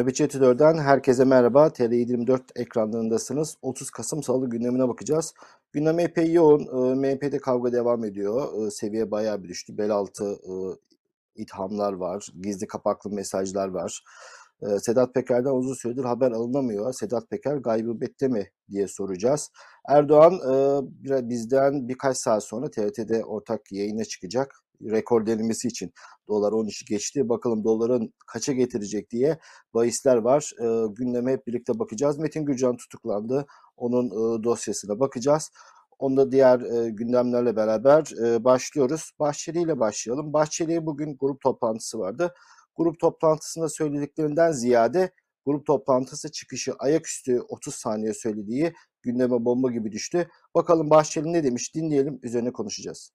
Nöbetçi Editör'den herkese merhaba. TR24 ekranlarındasınız. 30 Kasım Salı gündemine bakacağız. Gündem epey yoğun. E, MHP'de kavga devam ediyor. E, seviye bayağı bir düştü. Bel altı e, ithamlar var. Gizli kapaklı mesajlar var. E, Sedat Peker'den uzun süredir haber alınamıyor. Sedat Peker gaybubette mi diye soracağız. Erdoğan e, bizden birkaç saat sonra TRT'de ortak yayına çıkacak rekor denemesi için dolar 13'ü geçti. Bakalım doların kaça getirecek diye bahisler var. E, gündeme hep birlikte bakacağız. Metin Gürcan tutuklandı. Onun e, dosyasına bakacağız. Onda diğer e, gündemlerle beraber e, başlıyoruz. Bahçeli ile başlayalım. Bahçeli'ye bugün grup toplantısı vardı. Grup toplantısında söylediklerinden ziyade grup toplantısı çıkışı ayaküstü 30 saniye söylediği gündeme bomba gibi düştü. Bakalım Bahçeli ne demiş dinleyelim üzerine konuşacağız.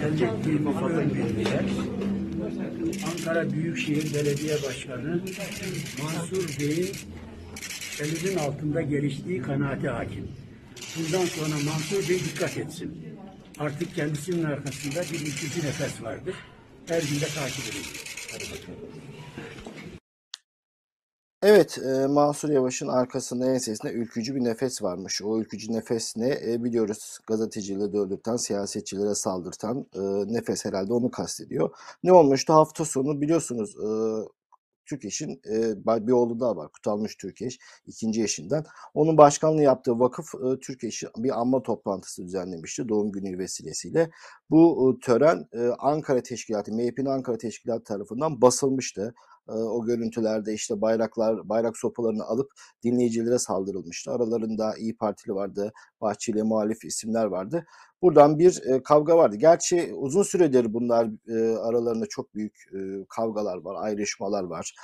Gelecek bir muhatap bilgiler. Ankara Büyükşehir Belediye Başkanı Mansur Bey'in elinin altında geliştiği kanaate hakim. Bundan sonra Mansur Bey dikkat etsin. Artık kendisinin arkasında bir ikinci nefes vardır. Her gün takip edin. Hadi bakalım. Evet, e, Mansur Yavaş'ın arkasında ensesinde ülkücü bir nefes varmış. O ülkücü nefes ne? E, biliyoruz gazetecileri öldürten, siyasetçilere saldırtan e, nefes herhalde onu kastediyor. Ne olmuştu? Hafta sonu biliyorsunuz e, Türkeş'in e, bir oğlu daha var. Kutalmış Türkeş, ikinci eşinden. Onun başkanlığı yaptığı vakıf e, Türkeş'in bir anma toplantısı düzenlemişti doğum günü vesilesiyle. Bu tören Ankara Teşkilatı, MHP'nin Ankara Teşkilatı tarafından basılmıştı o görüntülerde işte bayraklar, bayrak sopalarını alıp dinleyicilere saldırılmıştı. Aralarında İyi Partili vardı, Bahçeli muhalif isimler vardı. Buradan bir e, kavga vardı. Gerçi uzun süredir bunlar e, aralarında çok büyük e, kavgalar var, ayrışmalar var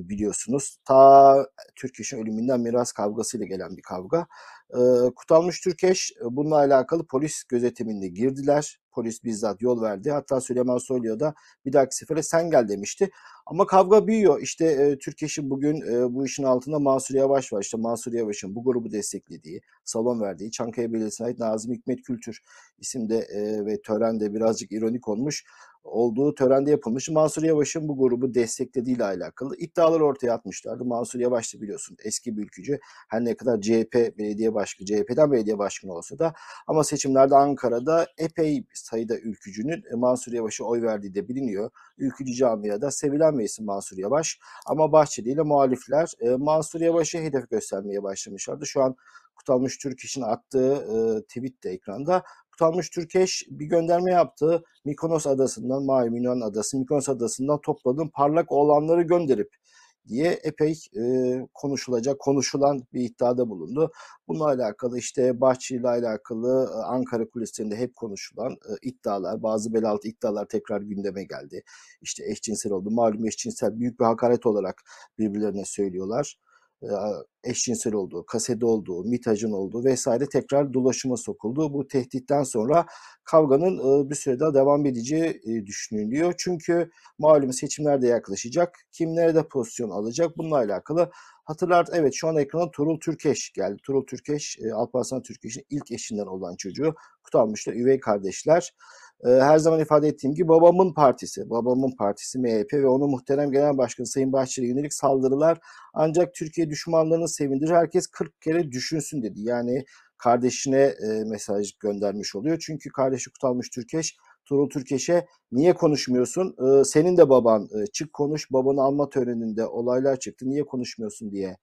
biliyorsunuz. Ta Türkeş'in ölümünden miras kavgasıyla gelen bir kavga. Kutalmış Türkeş bununla alakalı polis gözetiminde girdiler. Polis bizzat yol verdi. Hatta Süleyman Soylu'ya da bir dahaki sefere sen gel demişti. Ama kavga büyüyor. İşte e, Türkeş'in bugün e, bu işin altında Mansur Yavaş var. İşte Mansur Yavaş'ın bu grubu desteklediği, salon verdiği Çankaya Belediyesi'ne ait Nazım Hikmet Kültür isimde e, ve törende birazcık ironik olmuş olduğu törende yapılmış. Mansur Yavaş'ın bu grubu desteklediği ile alakalı iddialar ortaya atmışlardı. Mansur Yavaş da biliyorsun eski bir ülkücü. Her ne kadar CHP belediye başkanı, CHP'den belediye başkanı olsa da ama seçimlerde Ankara'da epey sayıda ülkücünün e, Mansur Yavaş'a oy verdiği de biliniyor. Ülkücü camiada sevilen bir isim Mansur Yavaş. Ama Bahçeli ile muhalifler e, Mansur Yavaş'a hedef göstermeye başlamışlardı. Şu an Kutalmış Türk işin attığı e, tweet de ekranda. Kutalmış Türkeş bir gönderme yaptı. Mikonos adasından, malum Yunan adası, Mikonos adasından topladığım parlak olanları gönderip diye epey e, konuşulacak, konuşulan bir iddiada bulundu. Bununla alakalı işte Bahçeli ile alakalı e, Ankara kulislerinde hep konuşulan e, iddialar, bazı belaltı iddialar tekrar gündeme geldi. İşte eşcinsel oldu. Malum eşcinsel büyük bir hakaret olarak birbirlerine söylüyorlar eşcinsel olduğu, kasede olduğu, mitajın olduğu vesaire tekrar dolaşıma sokuldu. Bu tehditten sonra kavganın bir süre daha devam edeceği düşünülüyor. Çünkü malum seçimler de yaklaşacak. Kim nerede pozisyon alacak bununla alakalı Hatırlar evet şu an ekrana Turul Türkeş geldi. Turul Türkeş, Alparslan Türkeş'in ilk eşinden olan çocuğu. Kutalmış'ta üvey kardeşler her zaman ifade ettiğim gibi babamın partisi, babamın partisi MHP ve onun muhterem genel başkanı Sayın Bahçeli'ye yönelik saldırılar ancak Türkiye düşmanlarını sevindirir. Herkes 40 kere düşünsün dedi. Yani kardeşine e, mesaj göndermiş oluyor. Çünkü kardeşi Kutalmış Türkeş Turul Türkeş'e niye konuşmuyorsun? Ee, senin de baban e, çık konuş babanı alma töreninde olaylar çıktı niye konuşmuyorsun diye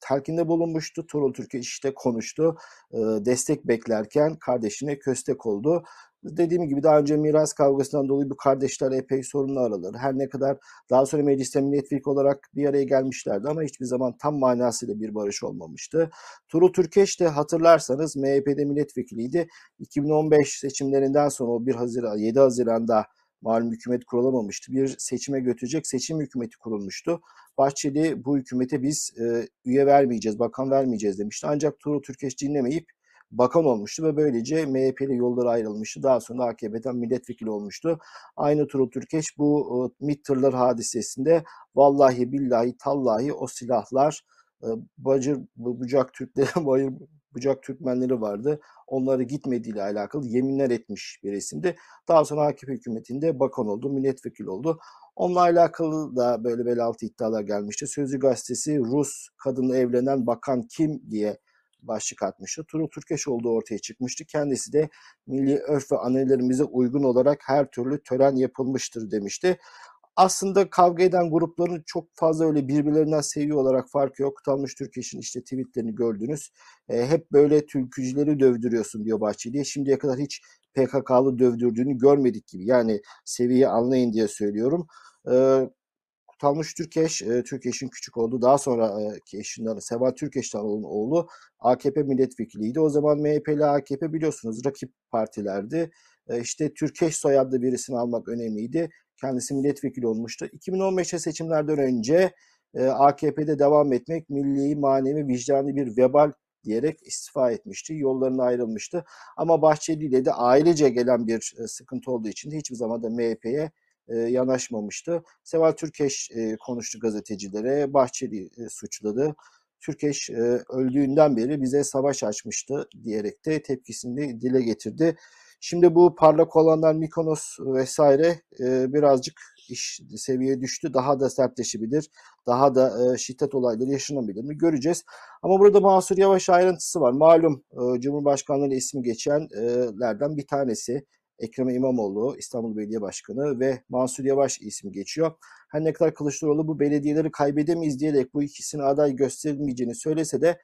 telkinde bulunmuştu. Turul Türkeş işte konuştu. E, destek beklerken kardeşine köstek oldu. Dediğim gibi daha önce miras kavgasından dolayı bu kardeşler epey sorunlu araları. Her ne kadar daha sonra mecliste milletvekili olarak bir araya gelmişlerdi ama hiçbir zaman tam manasıyla bir barış olmamıştı. Turul Türkeş de hatırlarsanız MHP'de milletvekiliydi. 2015 seçimlerinden sonra o 1 Haziran 7 Haziran'da malum hükümet kurulamamıştı. Bir seçime götürecek seçim hükümeti kurulmuştu. Bahçeli bu hükümete biz e, üye vermeyeceğiz, bakan vermeyeceğiz demişti. Ancak Turul Türkeş dinlemeyip bakan olmuştu ve böylece MHP ile yolları ayrılmıştı. Daha sonra AKP'den milletvekili olmuştu. Aynı Turul Türkeş bu e, MİT tırlar hadisesinde vallahi billahi tallahi o silahlar e, Bacır Bucak Türkleri bayır Bucak Türkmenleri vardı. Onları gitmediğiyle alakalı yeminler etmiş bir isimdi. Daha sonra AKP hükümetinde bakan oldu, milletvekili oldu. Onunla alakalı da böyle bel altı iddialar gelmişti. Sözcü gazetesi Rus kadınla evlenen bakan kim diye başlık atmıştı. Turul Türkeş olduğu ortaya çıkmıştı. Kendisi de milli örf ve ananelerimize uygun olarak her türlü tören yapılmıştır demişti. Aslında kavga eden grupların çok fazla öyle birbirlerinden seviye olarak farkı yok. Kutalmış Türkeş'in işte tweetlerini gördünüz. E, hep böyle türkücüleri dövdürüyorsun diyor Bahçeli'ye. Şimdiye kadar hiç PKK'lı dövdürdüğünü görmedik gibi. Yani seviyeyi anlayın diye söylüyorum. E, Kutalmış Türkeş, e, Türkeş'in küçük olduğu daha sonraki eşinden Seval Türkeş'ten olan oğlu AKP milletvekiliydi. O zaman MHP ile AKP biliyorsunuz rakip partilerdi. E, işte Türkeş soyadlı birisini almak önemliydi. Kendisi milletvekili olmuştu. 2015'te seçimlerden önce e, AKP'de devam etmek milli, manevi, vicdani bir vebal diyerek istifa etmişti. Yollarına ayrılmıştı. Ama Bahçeli ile de ailece gelen bir e, sıkıntı olduğu için de hiçbir zaman da MHP'ye yanaşmamıştı. Seval Türkeş konuştu gazetecilere, Bahçeli suçladı. Türkeş öldüğünden beri bize savaş açmıştı diyerek de tepkisini dile getirdi. Şimdi bu parlak olanlar Mikonos vesaire birazcık iş seviye düştü. Daha da sertleşebilir. Daha da şiddet olayları yaşanabilir mi göreceğiz. Ama burada Mansur Yavaş ayrıntısı var. Malum Cumhurbaşkanlığı ismi geçenlerden bir tanesi. Ekrem İmamoğlu, İstanbul Belediye Başkanı ve Mansur Yavaş ismi geçiyor. Her ne kadar Kılıçdaroğlu bu belediyeleri kaybedemeyiz diyerek bu ikisini aday gösterilmeyeceğini söylese de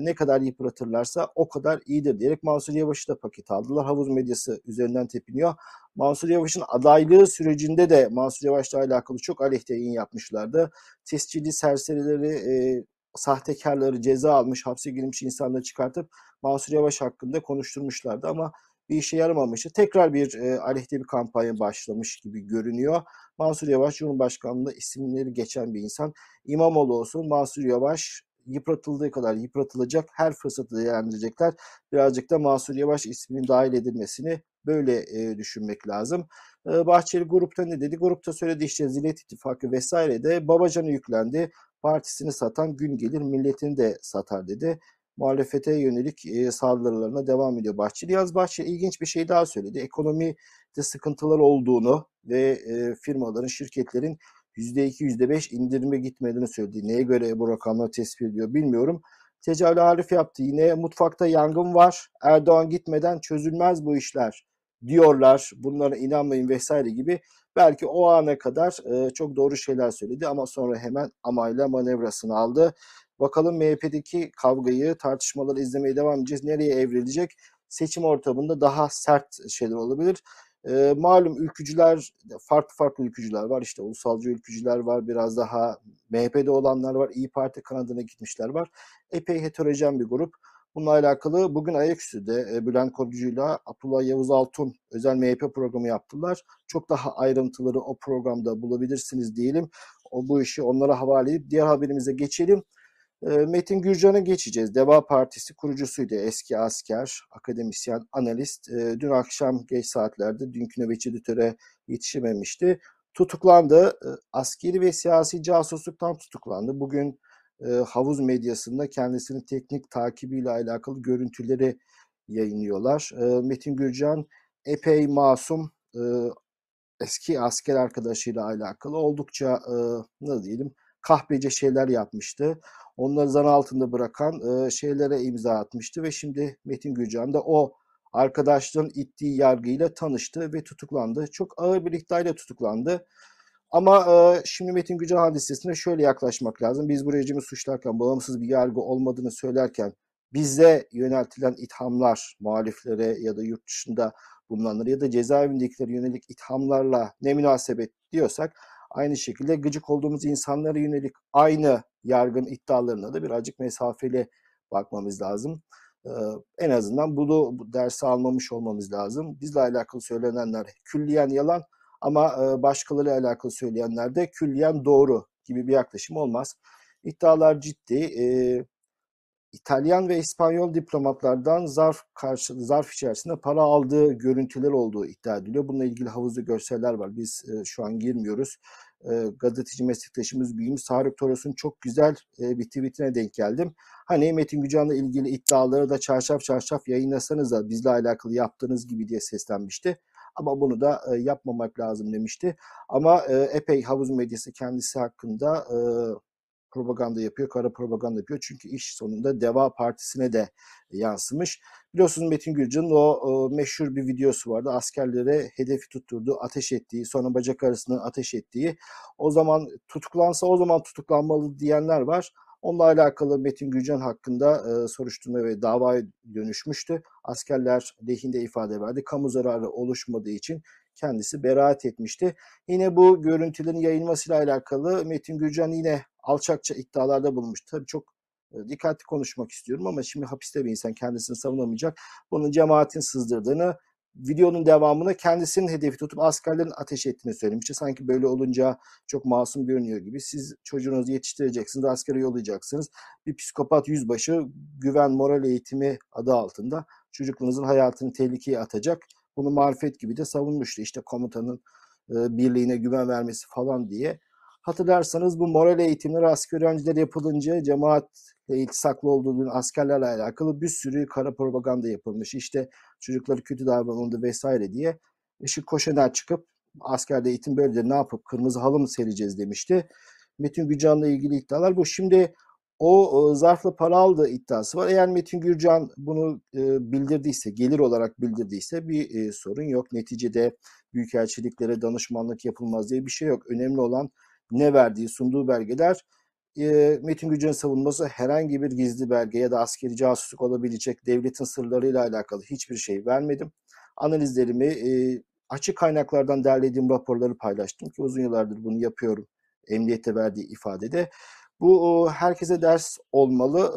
ne kadar yıpratırlarsa o kadar iyidir diyerek Mansur Yavaş'ı da paket aldılar. Havuz medyası üzerinden tepiniyor. Mansur Yavaş'ın adaylığı sürecinde de Mansur Yavaş'la alakalı çok aleyhte yayın yapmışlardı. Tescilli serserileri, e, sahtekarları ceza almış, hapse girmiş insanları çıkartıp Mansur Yavaş hakkında konuşturmuşlardı ama bir işe yaramamıştı. Tekrar bir e, aleyhte bir kampanya başlamış gibi görünüyor. Mansur Yavaş Cumhurbaşkanlığı isimleri geçen bir insan. İmamoğlu olsun, Mansur Yavaş yıpratıldığı kadar yıpratılacak her fırsatı değerlendirecekler. Birazcık da Mansur Yavaş isminin dahil edilmesini böyle e, düşünmek lazım. E, Bahçeli grupta ne dedi? Grupta söyledi işte Zillet İttifakı vesaire de Babacan'ı yüklendi. Partisini satan gün gelir milletini de satar dedi. Muhalefete yönelik e, saldırılarına devam ediyor Bahçeli. Yaz Bahçeli ilginç bir şey daha söyledi. Ekonomide sıkıntılar olduğunu ve e, firmaların, şirketlerin %2, %5 indirime gitmediğini söyledi. Neye göre bu rakamları tespit ediyor bilmiyorum. Tecavüz Arif yaptı. Yine mutfakta yangın var. Erdoğan gitmeden çözülmez bu işler diyorlar. Bunlara inanmayın vesaire gibi. Belki o ana kadar e, çok doğru şeyler söyledi ama sonra hemen amayla manevrasını aldı. Bakalım MHP'deki kavgayı, tartışmaları izlemeye devam edeceğiz. Nereye evrilecek? Seçim ortamında daha sert şeyler olabilir. E, malum ülkücüler, farklı farklı ülkücüler var. İşte ulusalcı ülkücüler var, biraz daha MHP'de olanlar var, İyi Parti kanadına gitmişler var. Epey heterojen bir grup. Bununla alakalı bugün ayaküstüde e, Bülent Korucu'yla Abdullah Yavuz Altun özel MHP programı yaptılar. Çok daha ayrıntıları o programda bulabilirsiniz diyelim. O bu işi onlara havale edip diğer haberimize geçelim. Metin Gürcan'a geçeceğiz. Deva Partisi kurucusuydu. Eski asker, akademisyen, analist. Dün akşam geç saatlerde dünkü nöbetçi editöre yetişememişti. Tutuklandı. Askeri ve siyasi casusluktan tutuklandı. Bugün havuz medyasında kendisinin teknik takibiyle alakalı görüntüleri yayınlıyorlar. Metin Gürcan epey masum eski asker arkadaşıyla alakalı oldukça ne diyelim kahpece şeyler yapmıştı onları zan altında bırakan e, şeylere imza atmıştı ve şimdi Metin Gürcan da o arkadaşların ittiği yargıyla tanıştı ve tutuklandı. Çok ağır bir iddiayla tutuklandı. Ama e, şimdi Metin Gürcan hadisesine şöyle yaklaşmak lazım. Biz bu rejimi suçlarken, bağımsız bir yargı olmadığını söylerken bize yöneltilen ithamlar, muhaliflere ya da yurt dışında bulunanlara ya da cezaevindekilere yönelik ithamlarla ne münasebet diyorsak aynı şekilde gıcık olduğumuz insanlara yönelik aynı yargın iddialarına da birazcık mesafeli bakmamız lazım. En azından bunu bu dersi almamış olmamız lazım. Bizle alakalı söylenenler külliyen yalan ama e, başkalarıyla alakalı söyleyenler de külliyen doğru gibi bir yaklaşım olmaz. İddialar ciddi. İtalyan ve İspanyol diplomatlardan zarf karşı zarf içerisinde para aldığı görüntüler olduğu iddia ediliyor. Bununla ilgili havuzlu görseller var. Biz e, şu an girmiyoruz. e, gazeteci meslektaşımız büyüğümüz Tarık Toros'un çok güzel e, bir tweetine denk geldim. Hani Metin Gücan'la ilgili iddiaları da çarşaf çarşaf yayınlasanız da bizle alakalı yaptığınız gibi diye seslenmişti. Ama bunu da e, yapmamak lazım demişti. Ama e, epey havuz medyası kendisi hakkında e, propaganda yapıyor, kara propaganda yapıyor. Çünkü iş sonunda Deva Partisi'ne de yansımış. Biliyorsunuz Metin Gülcan'ın o e, meşhur bir videosu vardı. Askerlere hedefi tutturduğu, ateş ettiği, sonra bacak arasından ateş ettiği. O zaman tutuklansa o zaman tutuklanmalı diyenler var. Onunla alakalı Metin Gülcan hakkında e, soruşturma ve davaya dönüşmüştü. Askerler lehinde ifade verdi. Kamu zararı oluşmadığı için kendisi beraat etmişti. Yine bu görüntülerin yayılmasıyla alakalı Metin Gülcan yine alçakça iddialarda bulunmuş. Tabii çok e, dikkatli konuşmak istiyorum ama şimdi hapiste bir insan kendisini savunamayacak. Bunun cemaatin sızdırdığını, videonun devamını kendisinin hedefi tutup askerlerin ateş ettiğini söylemişti. Sanki böyle olunca çok masum görünüyor gibi. Siz çocuğunuzu yetiştireceksiniz, askere yollayacaksınız. Bir psikopat yüzbaşı güven moral eğitimi adı altında çocuklarınızın hayatını tehlikeye atacak. Bunu marifet gibi de savunmuştu. İşte komutanın e, birliğine güven vermesi falan diye. Hatırlarsanız bu moral eğitimleri asker öğrenciler yapılınca cemaatle iltisaklı olduğu askerlerle alakalı bir sürü kara propaganda yapılmış. İşte çocukları kötü davranıldı vesaire diye. Işık Koşener çıkıp askerde eğitim böyledir ne yapıp kırmızı halı mı sereceğiz demişti. Metin Gürcan'la ilgili iddialar bu. Şimdi o zarfla para aldığı iddiası var. Eğer Metin Gürcan bunu e, bildirdiyse, gelir olarak bildirdiyse bir e, sorun yok. Neticede büyükelçiliklere danışmanlık yapılmaz diye bir şey yok. Önemli olan ne verdiği, sunduğu belgeler. E, Metin Gürcan'ın savunması herhangi bir gizli belge ya da askeri casusluk olabilecek devletin sırlarıyla alakalı hiçbir şey vermedim. Analizlerimi açık kaynaklardan derlediğim raporları paylaştım ki uzun yıllardır bunu yapıyorum. Emniyete verdiği ifadede. Bu herkese ders olmalı.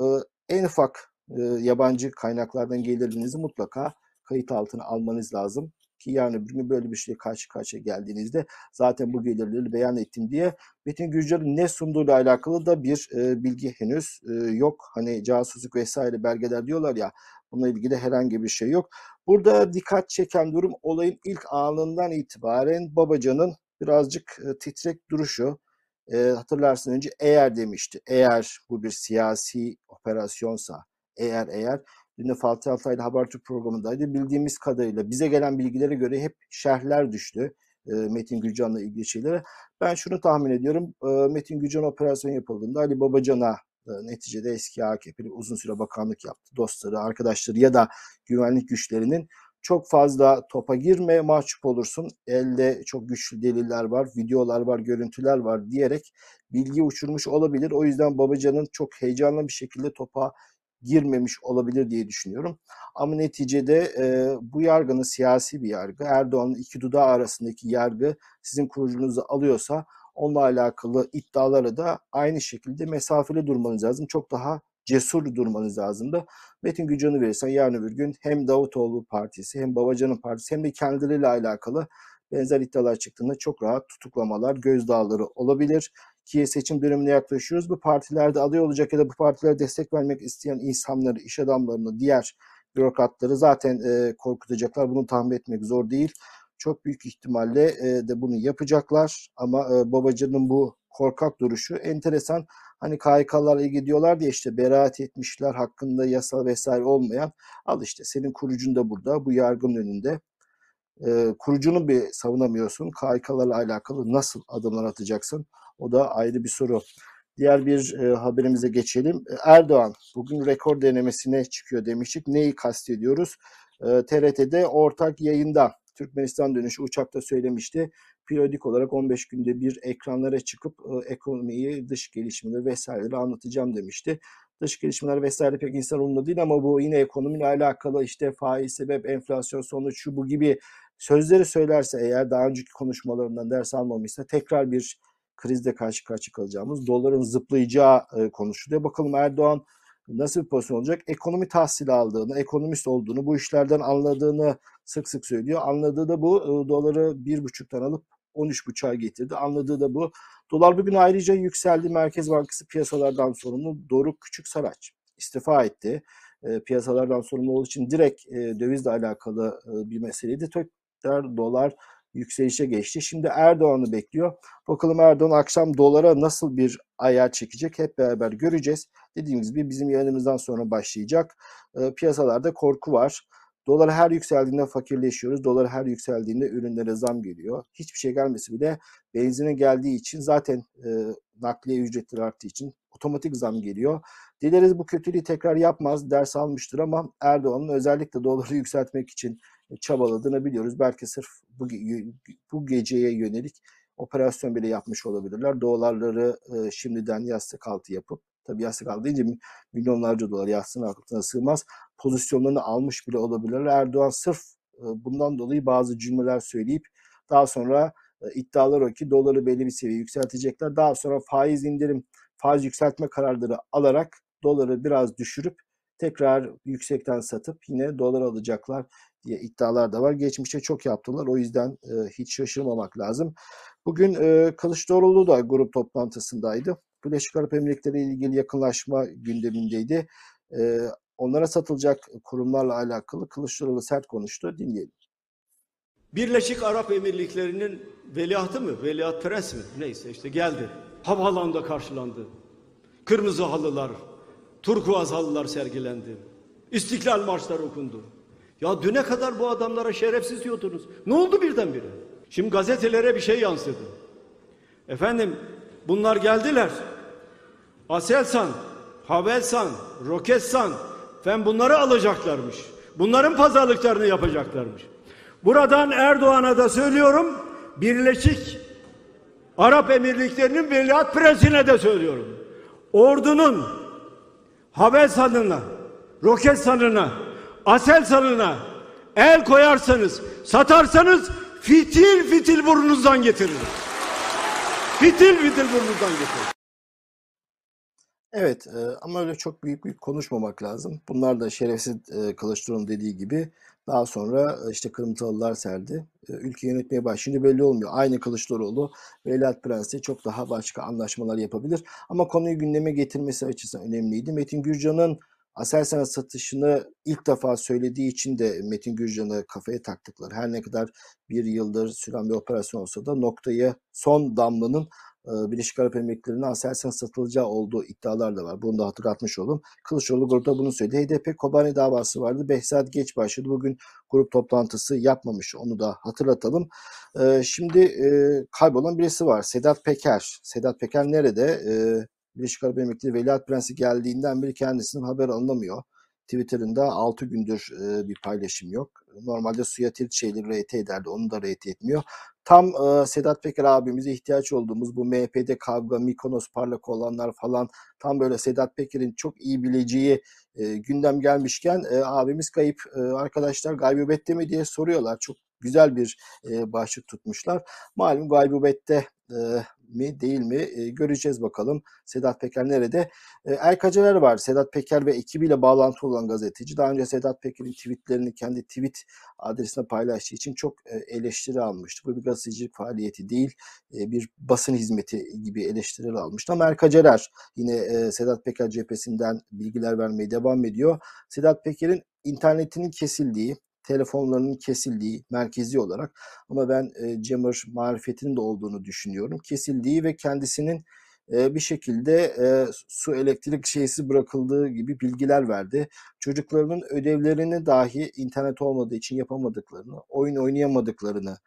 En ufak yabancı kaynaklardan gelirinizi mutlaka kayıt altına almanız lazım. Ki yani bir gün böyle bir şeye karşı karşıya geldiğinizde zaten bu gelirleri beyan ettim diye Metin Gürcan'ın ne sunduğuyla alakalı da bir bilgi henüz yok. Hani casusluk vesaire belgeler diyorlar ya bununla ilgili herhangi bir şey yok. Burada dikkat çeken durum olayın ilk anından itibaren Babacan'ın birazcık titrek duruşu e, hatırlarsın önce eğer demişti. Eğer bu bir siyasi operasyonsa, eğer eğer dün de Fatih Altaylı Habertürk programındaydı. Bildiğimiz kadarıyla bize gelen bilgilere göre hep şerhler düştü. E, Metin Gülcan'la ilgili şeylere. Ben şunu tahmin ediyorum. E, Metin Gülcan operasyon yapıldığında Ali Babacan'a neticede eski AKP'li uzun süre bakanlık yaptı. Dostları, arkadaşları ya da güvenlik güçlerinin çok fazla topa girme mahcup olursun. Elde çok güçlü deliller var, videolar var, görüntüler var diyerek bilgi uçurmuş olabilir. O yüzden Babacan'ın çok heyecanlı bir şekilde topa girmemiş olabilir diye düşünüyorum. Ama neticede e, bu yargının siyasi bir yargı. Erdoğan'ın iki dudağı arasındaki yargı sizin kurucunuzu alıyorsa onunla alakalı iddialara da aynı şekilde mesafeli durmanız lazım. Çok daha cesur durmanız lazımdı. Metin Gülcan'ı verirsen yarın öbür gün hem Davutoğlu partisi hem Babacan'ın partisi hem de kendileriyle alakalı benzer iddialar çıktığında çok rahat tutuklamalar, gözdağları olabilir. Ki seçim dönemine yaklaşıyoruz. Bu partilerde aday olacak ya da bu partilere destek vermek isteyen insanları, iş adamlarını, diğer bürokratları zaten e, korkutacaklar. Bunu tahmin etmek zor değil. Çok büyük ihtimalle e, de bunu yapacaklar. Ama e, Babacan'ın bu korkak duruşu enteresan. Hani KHK'larla ilgili diyorlar diye işte beraat etmişler hakkında yasal vesaire olmayan. Al işte senin kurucun da burada bu yargının önünde. E, kurucunu bir savunamıyorsun. KHK'larla alakalı nasıl adımlar atacaksın? O da ayrı bir soru. Diğer bir e, haberimize geçelim. Erdoğan bugün rekor denemesine çıkıyor demiştik. Neyi kastediyoruz? E, TRT'de ortak yayında Türkmenistan dönüşü uçakta söylemişti. Periyodik olarak 15 günde bir ekranlara çıkıp e, ekonomiyi, dış gelişmeleri vesaireleri anlatacağım demişti. Dış gelişmeler vesaire pek insan umurunda değil ama bu yine ekonomiyle alakalı işte faiz sebep, enflasyon sonuç şu bu gibi sözleri söylerse eğer daha önceki konuşmalarından ders almamışsa tekrar bir krizle karşı karşıya kalacağımız doların zıplayacağı e, konuşuluyor. Bakalım Erdoğan nasıl bir pozisyon olacak? Ekonomi tahsili aldığını, ekonomist olduğunu, bu işlerden anladığını sık sık söylüyor. Anladığı da bu e, doları bir buçuktan alıp 13.5'a getirdi. Anladığı da bu. Dolar bugün ayrıca yükseldi. Merkez Bankası piyasalardan sorumlu Doruk Küçük Saraç istifa etti. E, piyasalardan sorumlu olduğu için direkt e, dövizle alakalı e, bir meseleydi. Tekrar dolar yükselişe geçti. Şimdi Erdoğan'ı bekliyor. Bakalım Erdoğan akşam dolara nasıl bir ayar çekecek hep beraber göreceğiz. Dediğimiz gibi bizim yayınımızdan sonra başlayacak. E, piyasalarda korku var. Dolar her yükseldiğinde fakirleşiyoruz. Dolar her yükseldiğinde ürünlere zam geliyor. Hiçbir şey gelmesi bile benzine geldiği için zaten e, nakliye ücretleri arttığı için otomatik zam geliyor. Dileriz bu kötülüğü tekrar yapmaz, ders almıştır ama Erdoğan'ın özellikle doları yükseltmek için çabaladığını biliyoruz. Belki sırf bu, bu geceye yönelik operasyon bile yapmış olabilirler. Dolarları e, şimdiden yastık altı yapıp, tabii yastık altı deyince mi- milyonlarca dolar yastığın altına sığmaz. Pozisyonlarını almış bile olabilirler. Erdoğan sırf e, bundan dolayı bazı cümleler söyleyip daha sonra e, iddialar o ki doları belli bir seviyeye yükseltecekler. Daha sonra faiz indirim, faiz yükseltme kararları alarak doları biraz düşürüp tekrar yüksekten satıp yine dolar alacaklar diye iddialar da var. Geçmişte çok yaptılar. O yüzden e, hiç şaşırmamak lazım. Bugün e, Kılıçdaroğlu da grup toplantısındaydı. Birleşik Arap Emirlikleri ile ilgili yakınlaşma gündemindeydi. E, onlara satılacak kurumlarla alakalı Kılıçdaroğlu sert konuştu. Dinleyelim. Birleşik Arap Emirlikleri'nin veliahtı mı, veliaht prens mi? Neyse işte geldi. Havaalanında karşılandı. Kırmızı halılar, turkuaz halılar sergilendi. İstiklal marşları okundu. Ya düne kadar bu adamlara şerefsiz diyordunuz. Ne oldu birdenbire? Şimdi gazetelere bir şey yansıdı. Efendim bunlar geldiler. Aselsan, Havelsan, Roketsan fen bunları alacaklarmış. Bunların pazarlıklarını yapacaklarmış. Buradan Erdoğan'a da söylüyorum. Birleşik Arap Emirlikleri'nin veliaht prensine de söylüyorum. Ordunun Havelsan'ına, Roketsan'ına, Aselsan'ına el koyarsanız, satarsanız fitil fitil burnunuzdan getiririm. Fitil fitil burnunuzdan getiririm. Evet e, ama öyle çok büyük büyük konuşmamak lazım. Bunlar da şerefsiz e, Kılıçdaroğlu'nun dediği gibi daha sonra e, işte Kırımtalılar serdi. E, ülke yönetmeye başlayınca belli olmuyor. Aynı Kılıçdaroğlu Veliaht Prens'le çok daha başka anlaşmalar yapabilir. Ama konuyu gündeme getirmesi açısından önemliydi. Metin Gürcan'ın Aselsan'a satışını ilk defa söylediği için de Metin Gürcan'ı kafaya taktıkları. Her ne kadar bir yıldır süren bir operasyon olsa da noktayı son damlanın Birleşik Arap Emirlikleri'ne Aselsan satılacağı olduğu iddialar da var. Bunu da hatırlatmış oldum. Kılıçdaroğlu grupta bunu söyledi. HDP Kobani davası vardı. Behzat geç başladı. Bugün grup toplantısı yapmamış. Onu da hatırlatalım. E, şimdi e, kaybolan birisi var. Sedat Peker. Sedat Peker nerede? E, Birleşik Arap Emirlikleri Veliaht Prensi geldiğinden beri kendisinden haber alınamıyor. Twitter'ında 6 gündür e, bir paylaşım yok. Normalde suya şeyleri RT ederdi. Onu da RT etmiyor. Tam e, Sedat Peker abimize ihtiyaç olduğumuz bu MHP'de kavga, Mikonos parlak olanlar falan tam böyle Sedat Peker'in çok iyi bileceği e, gündem gelmişken e, abimiz kayıp. E, arkadaşlar gaybubette mi diye soruyorlar. Çok güzel bir e, başlık tutmuşlar. Malum gaybubette e, mi değil mi e, göreceğiz bakalım. Sedat Peker nerede? E, Erkaceler var. Sedat Peker ve ekibiyle bağlantı olan gazeteci. Daha önce Sedat Peker'in tweetlerini kendi tweet adresine paylaştığı için çok e, eleştiri almıştı. Bu bir gazetecilik faaliyeti değil, e, bir basın hizmeti gibi eleştiriler almıştı. Ama Erkaceler yine e, Sedat Peker cephesinden bilgiler vermeye devam ediyor. Sedat Peker'in internetinin kesildiği, telefonlarının kesildiği merkezi olarak ama ben e, Cemur marifetinin de olduğunu düşünüyorum. Kesildiği ve kendisinin bir şekilde e, su elektrik şeysi bırakıldığı gibi bilgiler verdi. Çocuklarının ödevlerini dahi internet olmadığı için yapamadıklarını, oyun oynayamadıklarını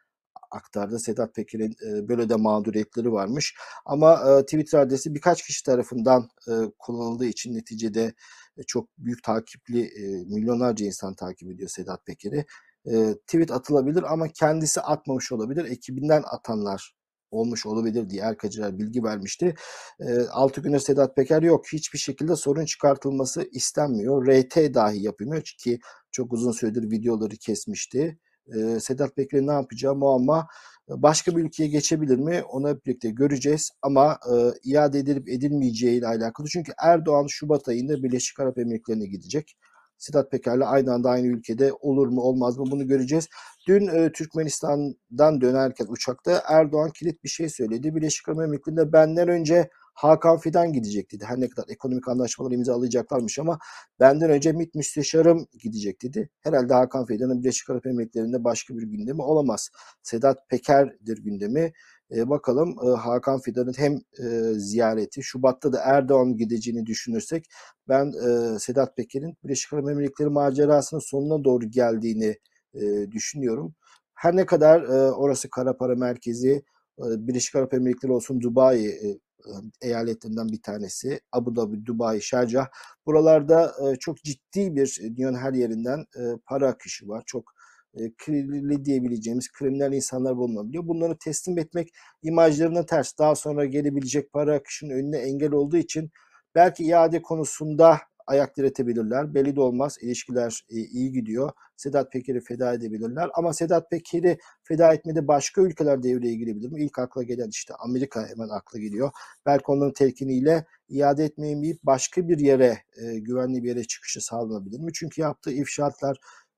aktardı. Sedat Peker'in e, böyle de mağduriyetleri varmış. Ama e, Twitter adresi birkaç kişi tarafından e, kullanıldığı için neticede e, çok büyük takipli e, milyonlarca insan takip ediyor Sedat Peker'i. E, tweet atılabilir ama kendisi atmamış olabilir. Ekibinden atanlar olmuş olabilir diye Erkacılar bilgi vermişti. E, 6 gündür Sedat Peker yok. Hiçbir şekilde sorun çıkartılması istenmiyor. RT dahi yapılmıyor ki çok uzun süredir videoları kesmişti. E, Sedat Peker'in ne yapacağı muamma. Başka bir ülkeye geçebilir mi? Hep birlikte göreceğiz. Ama e, iade edilip edilmeyeceği ile alakalı. Çünkü Erdoğan Şubat ayında Birleşik Arap Emirlikleri'ne gidecek. Sedat Peker'le aynı anda aynı ülkede olur mu olmaz mı bunu göreceğiz. Dün e, Türkmenistan'dan dönerken uçakta Erdoğan kilit bir şey söyledi. Birleşik Arap Emirlikleri'nde benden önce Hakan Fidan gidecek dedi. Her ne kadar ekonomik anlaşmalar imzalayacaklarmış ama benden önce MİT müsteşarım gidecek dedi. Herhalde Hakan Fidan'ın Birleşik Arap Emirlikleri'nde başka bir gündemi olamaz. Sedat Peker'dir gündemi. E, bakalım e, Hakan Fidan'ın hem e, ziyareti, Şubat'ta da Erdoğan gideceğini düşünürsek ben e, Sedat Peker'in Birleşik Arap Emirlikleri macerasının sonuna doğru geldiğini e, düşünüyorum. Her ne kadar e, orası kara para merkezi, Birleşik Arap Emirlikleri olsun Dubai eyaletlerinden bir tanesi. Abu Dhabi, Dubai, Şarjah. Buralarda çok ciddi bir dünyanın her yerinden para akışı var. Çok kirli diyebileceğimiz kriminal insanlar bulunabiliyor. Bunları teslim etmek imajlarına ters. Daha sonra gelebilecek para akışının önüne engel olduğu için belki iade konusunda ayak diretebilirler. Belli de olmaz. İlişkiler e, iyi gidiyor. Sedat Peker'i feda edebilirler. Ama Sedat Peker'i feda etmede başka ülkeler devreye girebilir mi? İlk akla gelen işte Amerika hemen akla geliyor. Belki onların telkiniyle iade etmeyip başka bir yere, e, güvenli bir yere çıkışı sağlanabilir mi? Çünkü yaptığı ifşaatlar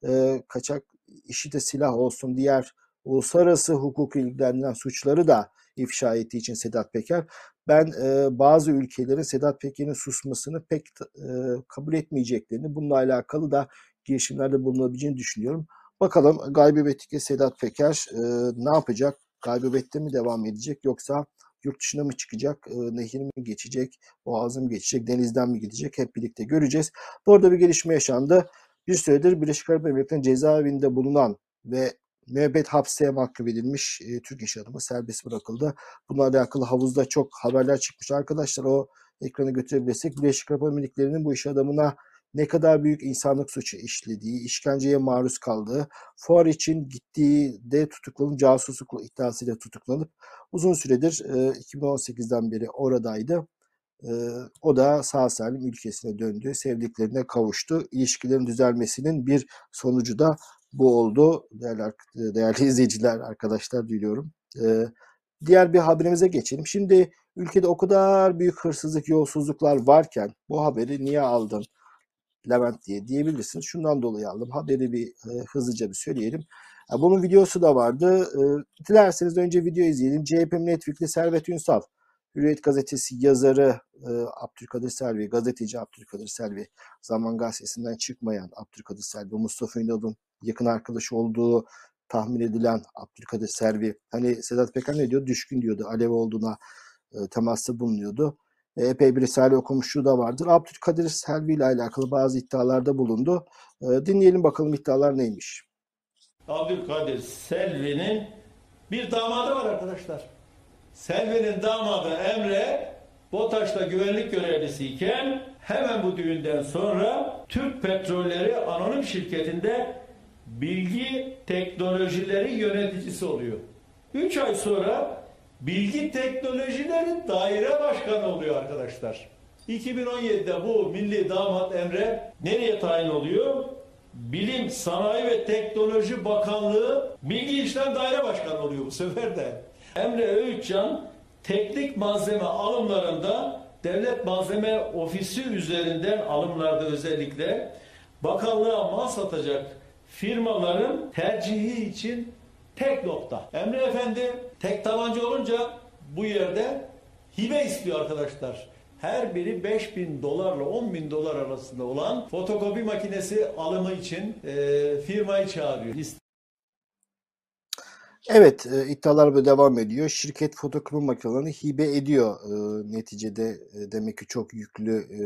e, kaçak işi de silah olsun diğer uluslararası hukuku ilgilendirilen suçları da ifşa ettiği için Sedat Peker ben e, bazı ülkelerin Sedat Peker'in susmasını pek e, kabul etmeyeceklerini bununla alakalı da girişimlerde bulunabileceğini düşünüyorum. Bakalım Gaybebet'teki Sedat Peker e, ne yapacak? Gaybebet'te mi devam edecek yoksa yurt dışına mı çıkacak, e, nehir mi geçecek, boğazı mı geçecek, denizden mi gidecek hep birlikte göreceğiz. Bu arada bir gelişme yaşandı. Bir süredir Birleşik Arap Emirlikleri'nin cezaevinde bulunan ve müebbet hapse mahkum edilmiş e, Türk iş adamı serbest bırakıldı. Bununla alakalı havuzda çok haberler çıkmış. Arkadaşlar o ekranı götürebilirsek Birleşik Arap Emirlikleri'nin bu iş adamına ne kadar büyük insanlık suçu işlediği, işkenceye maruz kaldığı, fuar için gittiği de tutuklanıp casusluk iddiasıyla tutuklanıp uzun süredir e, 2018'den beri oradaydı. E, o da sağ salim ülkesine döndü, sevdiklerine kavuştu. İlişkilerin düzelmesinin bir sonucu da bu oldu. Değerli, değerli izleyiciler, arkadaşlar diliyorum. E, diğer bir haberimize geçelim. Şimdi ülkede o kadar büyük hırsızlık, yolsuzluklar varken bu haberi niye aldın? Levent diye diyebilirsiniz. Şundan dolayı aldım. Haberi bir e, hızlıca bir söyleyelim. Bunun videosu da vardı. E, dilerseniz önce video izleyelim. CHP milletvekili Servet Ünsal, Hürriyet gazetesi yazarı e, Abdülkadir Selvi, gazeteci Abdülkadir Selvi, Zaman Gazetesi'nden çıkmayan Abdülkadir Selvi, Mustafa Ünal'ın yakın arkadaşı olduğu tahmin edilen Abdülkadir Selvi. Hani Sedat Peker ne diyor? Düşkün diyordu. Alev olduğuna e, temasda bulunuyordu epey bir risale okumuşluğu da vardır. Abdülkadir Selvi ile alakalı bazı iddialarda bulundu. E, dinleyelim bakalım iddialar neymiş. Abdülkadir Selvi'nin bir damadı var arkadaşlar. Selvi'nin damadı Emre BOTAŞ'ta güvenlik görevlisiyken hemen bu düğünden sonra Türk Petrolleri Anonim Şirketi'nde bilgi teknolojileri yöneticisi oluyor. 3 ay sonra Bilgi Teknolojileri Daire Başkanı oluyor arkadaşlar. 2017'de bu milli damat Emre nereye tayin oluyor? Bilim, Sanayi ve Teknoloji Bakanlığı Bilgi İşlem Daire Başkanı oluyor bu sefer de. Emre Öğütcan teknik malzeme alımlarında Devlet Malzeme Ofisi üzerinden alımlarda özellikle bakanlığa mal satacak firmaların tercihi için tek nokta. Emre Efendi tek tabanca olunca bu yerde hibe istiyor arkadaşlar. Her biri 5 bin dolarla 10 bin dolar arasında olan fotokopi makinesi alımı için e, firmayı çağırıyor. Evet, e, iddialar böyle devam ediyor. Şirket fotokopi makinelerini hibe ediyor. E, neticede e, demek ki çok yüklü e,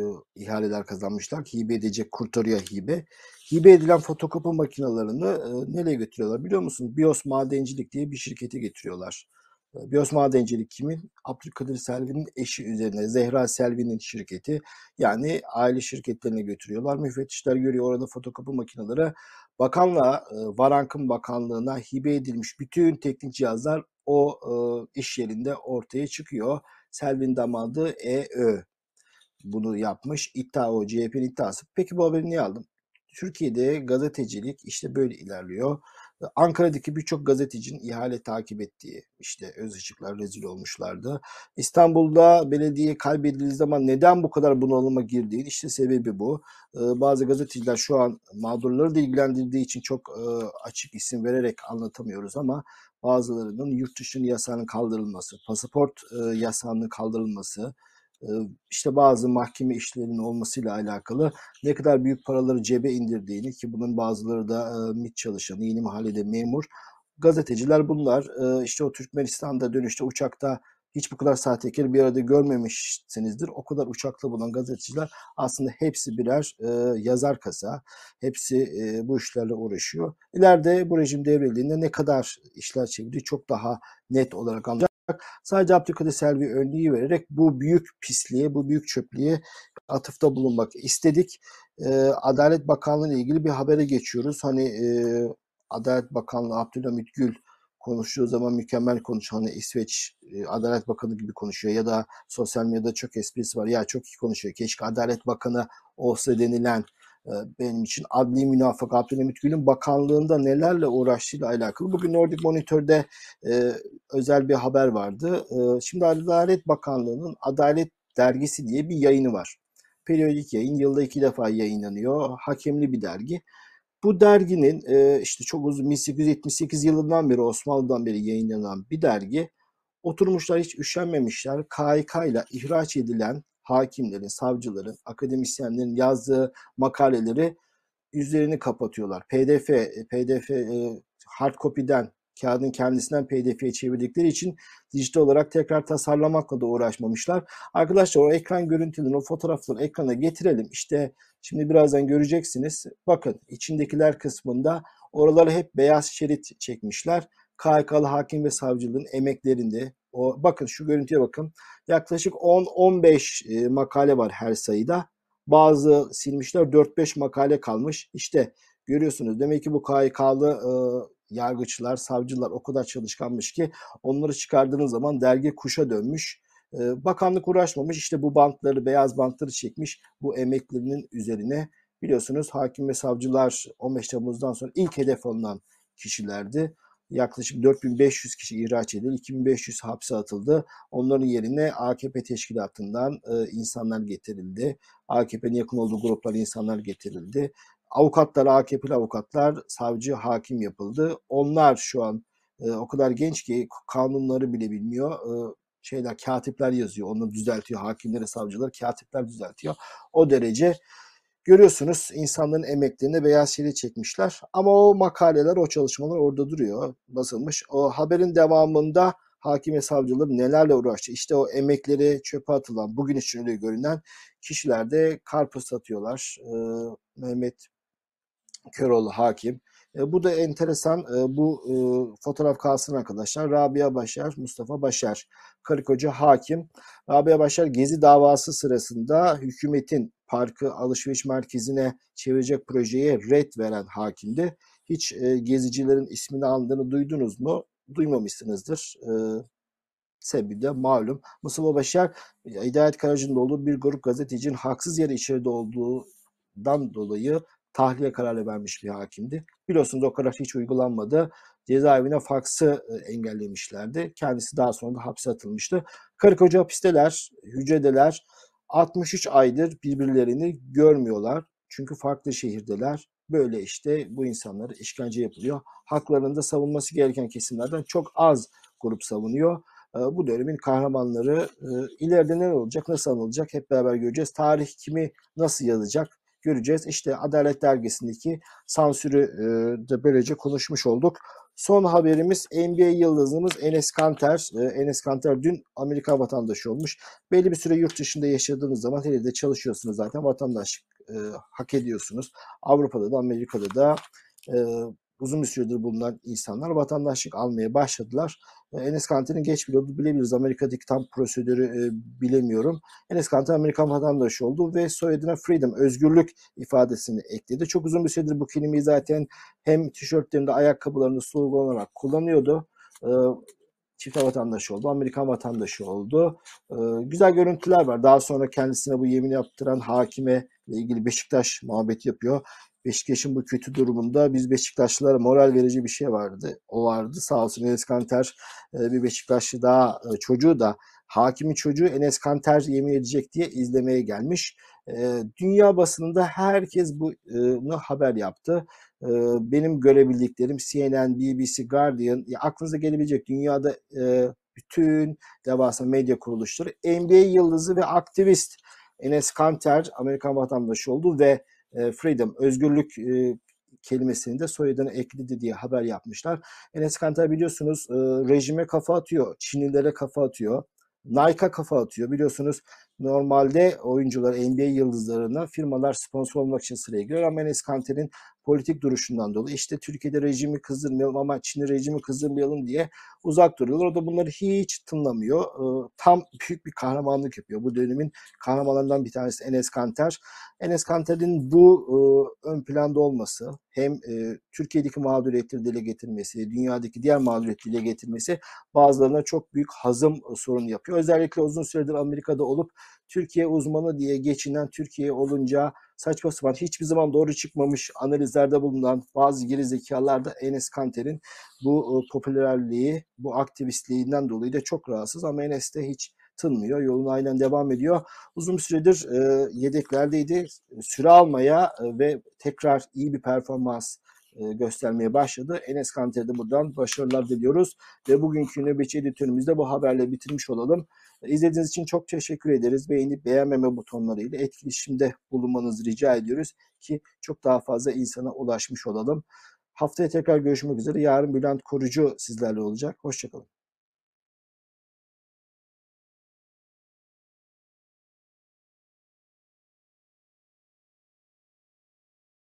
ihaleler kazanmışlar hibe edecek kurtarıyor hibe. Hibe edilen fotokopi makinelerini e, nereye götürüyorlar biliyor musun? Bios Madencilik diye bir şirkete getiriyorlar. E, Bios Madencilik kimin? Abdülkadir Selvi'nin eşi üzerine. Zehra Selvi'nin şirketi. Yani aile şirketlerine götürüyorlar. Müfettişler görüyor orada fotokopi makineleri bakanlığa, e, Varank'ın bakanlığına hibe edilmiş bütün teknik cihazlar o e, iş yerinde ortaya çıkıyor. Selvin damadı EÖ bunu yapmış. İddia o CHP'nin iddiası. Peki bu haberi niye aldım? Türkiye'de gazetecilik işte böyle ilerliyor. Ankara'daki birçok gazetecinin ihale takip ettiği işte öz ışıklar rezil olmuşlardı. İstanbul'da belediye kaybedildiği zaman neden bu kadar bunalıma girdiği işte sebebi bu. Ee, bazı gazeteciler şu an mağdurları da ilgilendirdiği için çok e, açık isim vererek anlatamıyoruz ama bazılarının yurt dışının yasağının kaldırılması, pasaport e, yasağının kaldırılması, işte bazı mahkeme işlerinin olmasıyla alakalı ne kadar büyük paraları cebe indirdiğini ki bunun bazıları da MİT çalışanı, yeni mahallede memur gazeteciler bunlar. İşte o Türkmenistan'da dönüşte uçakta hiç bu kadar sahtekar bir arada görmemişsinizdir. O kadar uçakla bulan gazeteciler aslında hepsi birer e, yazar kasa. Hepsi e, bu işlerle uğraşıyor. İleride bu rejim devrildiğinde ne kadar işler çevirdiği çok daha net olarak anlayacak. Sadece Abdülkadir Selvi örneği vererek bu büyük pisliğe, bu büyük çöplüğe atıfta bulunmak istedik. E, Adalet Bakanlığı ile ilgili bir habere geçiyoruz. Hani e, Adalet Bakanlığı Abdülhamit Gül konuştuğu zaman mükemmel konuşuyor. Hani İsveç e, Adalet Bakanı gibi konuşuyor ya da sosyal medyada çok esprisi var. Ya çok iyi konuşuyor. Keşke Adalet Bakanı olsa denilen benim için adli münafık Abdülhamit Gül'ün bakanlığında nelerle uğraştığıyla alakalı. Bugün Nordic Monitor'da e, özel bir haber vardı. E, şimdi Adalet Bakanlığı'nın Adalet Dergisi diye bir yayını var. Periyodik yayın yılda iki defa yayınlanıyor. Hakemli bir dergi. Bu derginin e, işte çok uzun 1878 yılından beri Osmanlı'dan beri yayınlanan bir dergi. Oturmuşlar hiç üşenmemişler. KHK ile ihraç edilen hakimlerin, savcıların, akademisyenlerin yazdığı makaleleri yüzlerini kapatıyorlar. PDF, PDF e, hard copy'den kağıdın kendisinden PDF'ye çevirdikleri için dijital olarak tekrar tasarlamakla da uğraşmamışlar. Arkadaşlar o ekran görüntülerini, o fotoğrafları ekrana getirelim. İşte şimdi birazdan göreceksiniz. Bakın içindekiler kısmında oraları hep beyaz şerit çekmişler. KHK'lı hakim ve savcılığın emeklerinde o bakın şu görüntüye bakın. Yaklaşık 10-15 e, makale var her sayıda. Bazı silmişler 4-5 makale kalmış. İşte görüyorsunuz demek ki bu KHK'lı e, yargıçlar, savcılar o kadar çalışkanmış ki onları çıkardığınız zaman dergi kuşa dönmüş. E, bakanlık uğraşmamış işte bu bantları, beyaz bantları çekmiş bu emeklerinin üzerine. Biliyorsunuz hakim ve savcılar 15 Temmuz'dan sonra ilk hedef alınan kişilerdi. Yaklaşık 4500 kişi ihraç edildi, 2500 hapse atıldı. Onların yerine AKP teşkilatından e, insanlar getirildi. AKP'nin yakın olduğu gruplar insanlar getirildi. Avukatlar, AKP'li avukatlar savcı, hakim yapıldı. Onlar şu an e, o kadar genç ki kanunları bile bilmiyor. E, şeyler, katipler yazıyor. Onu düzeltiyor. Hakimleri, savcıları katipler düzeltiyor. O derece görüyorsunuz insanların emeklerini beyaz şeri çekmişler. Ama o makaleler, o çalışmalar orada duruyor. Basılmış. O haberin devamında hakim ve savcılar nelerle uğraştı. İşte o emekleri çöpe atılan, bugün için öyle görünen kişiler de karpuz satıyorlar. Ee, Mehmet Köroğlu hakim. E, bu da enteresan. E, bu e, fotoğraf kalsın arkadaşlar. Rabia Başar, Mustafa Başar. Karı koca hakim. Rabia Başar Gezi davası sırasında hükümetin parkı alışveriş merkezine çevirecek projeye red veren hakimdi. Hiç e, gezicilerin ismini andığını duydunuz mu? Duymamışsınızdır. E, sebebi de malum. Mustafa Başar Hidayet Karacı'nın olduğu bir grup gazetecinin haksız yere içeride olduğundan dolayı tahliye kararı vermiş bir hakimdi. Biliyorsunuz o karar hiç uygulanmadı. Cezaevine faksı engellemişlerdi. Kendisi daha sonra da hapse atılmıştı. Karı koca hapisteler, hücredeler 63 aydır birbirlerini görmüyorlar. Çünkü farklı şehirdeler. Böyle işte bu insanlara işkence yapılıyor. Haklarında savunması gereken kesimlerden çok az grup savunuyor. Bu dönemin kahramanları ileride ne olacak, nasıl anılacak hep beraber göreceğiz. Tarih kimi nasıl yazacak göreceğiz. İşte Adalet Dergisi'ndeki sansürü e, de böylece konuşmuş olduk. Son haberimiz NBA yıldızımız Enes Kanter. E, Enes Kanter dün Amerika vatandaşı olmuş. Belli bir süre yurt dışında yaşadığınız zaman hele de çalışıyorsunuz zaten vatandaşlık e, hak ediyorsunuz. Avrupa'da da Amerika'da da uzun bir süredir bulunan insanlar vatandaşlık almaya başladılar. E, Enes Kanter'in geç olduğu bilebiliriz. Amerika'daki tam prosedürü e, bilemiyorum. Enes Kanter Amerikan vatandaşı oldu ve soyadına freedom, özgürlük ifadesini ekledi. Çok uzun bir süredir bu kelimeyi zaten hem tişörtlerinde, ayakkabılarında slogan kullanıyordu. E, çift vatandaşı oldu, Amerikan vatandaşı oldu. E, güzel görüntüler var. Daha sonra kendisine bu yemin yaptıran hakime ile ilgili Beşiktaş muhabbet yapıyor. Beşiktaş'ın bu kötü durumunda biz Beşiktaşlılara moral verici bir şey vardı. O vardı. Sağ olsun Enes Kanter e, bir Beşiktaşlı daha e, çocuğu da hakimin çocuğu Enes Kanter yemin edecek diye izlemeye gelmiş. E, dünya basınında herkes bunu haber yaptı. Benim görebildiklerim CNN, BBC, Guardian, ya aklınıza gelebilecek dünyada bütün devasa medya kuruluşları NBA yıldızı ve aktivist Enes Kanter Amerikan vatandaşı oldu ve e, freedom, özgürlük e, kelimesini de soyadına ekledi diye haber yapmışlar. Enes Kanter biliyorsunuz e, rejime kafa atıyor, Çinlilere kafa atıyor, Nike'a kafa atıyor. Biliyorsunuz normalde oyuncular, NBA yıldızlarına firmalar sponsor olmak için sıraya giriyor ama Enes Kanter'in politik duruşundan dolayı işte Türkiye'de rejimi kızdırmayalım ama Çin'de rejimi kızdırmayalım diye uzak duruyorlar. O da bunları hiç tınlamıyor. Tam büyük bir kahramanlık yapıyor. Bu dönemin kahramanlarından bir tanesi Enes Kanter. Enes Kanter'in bu ön planda olması hem Türkiye'deki mağduriyetleri dile getirmesi, dünyadaki diğer mağduriyetleri dile getirmesi bazılarına çok büyük hazım sorunu yapıyor. Özellikle uzun süredir Amerika'da olup Türkiye uzmanı diye geçinen Türkiye olunca saçma sapan hiçbir zaman doğru çıkmamış analizlerde bulunan bazı geri zekalar da Enes Kanter'in bu e, popülerliği, bu aktivistliğinden dolayı da çok rahatsız ama Enes de hiç tınmıyor. Yoluna aynen devam ediyor. Uzun süredir e, yedeklerdeydi. Süre almaya e, ve tekrar iyi bir performans e, göstermeye başladı. Enes Kanter'e de buradan başarılar diliyoruz. Ve bugünkü nöbetçi editörümüzde bu haberle bitirmiş olalım. İzlediğiniz için çok teşekkür ederiz. Beğenip beğenmeme butonlarıyla etkileşimde bulunmanızı rica ediyoruz ki çok daha fazla insana ulaşmış olalım. Haftaya tekrar görüşmek üzere. Yarın Bülent Korucu sizlerle olacak. Hoşçakalın.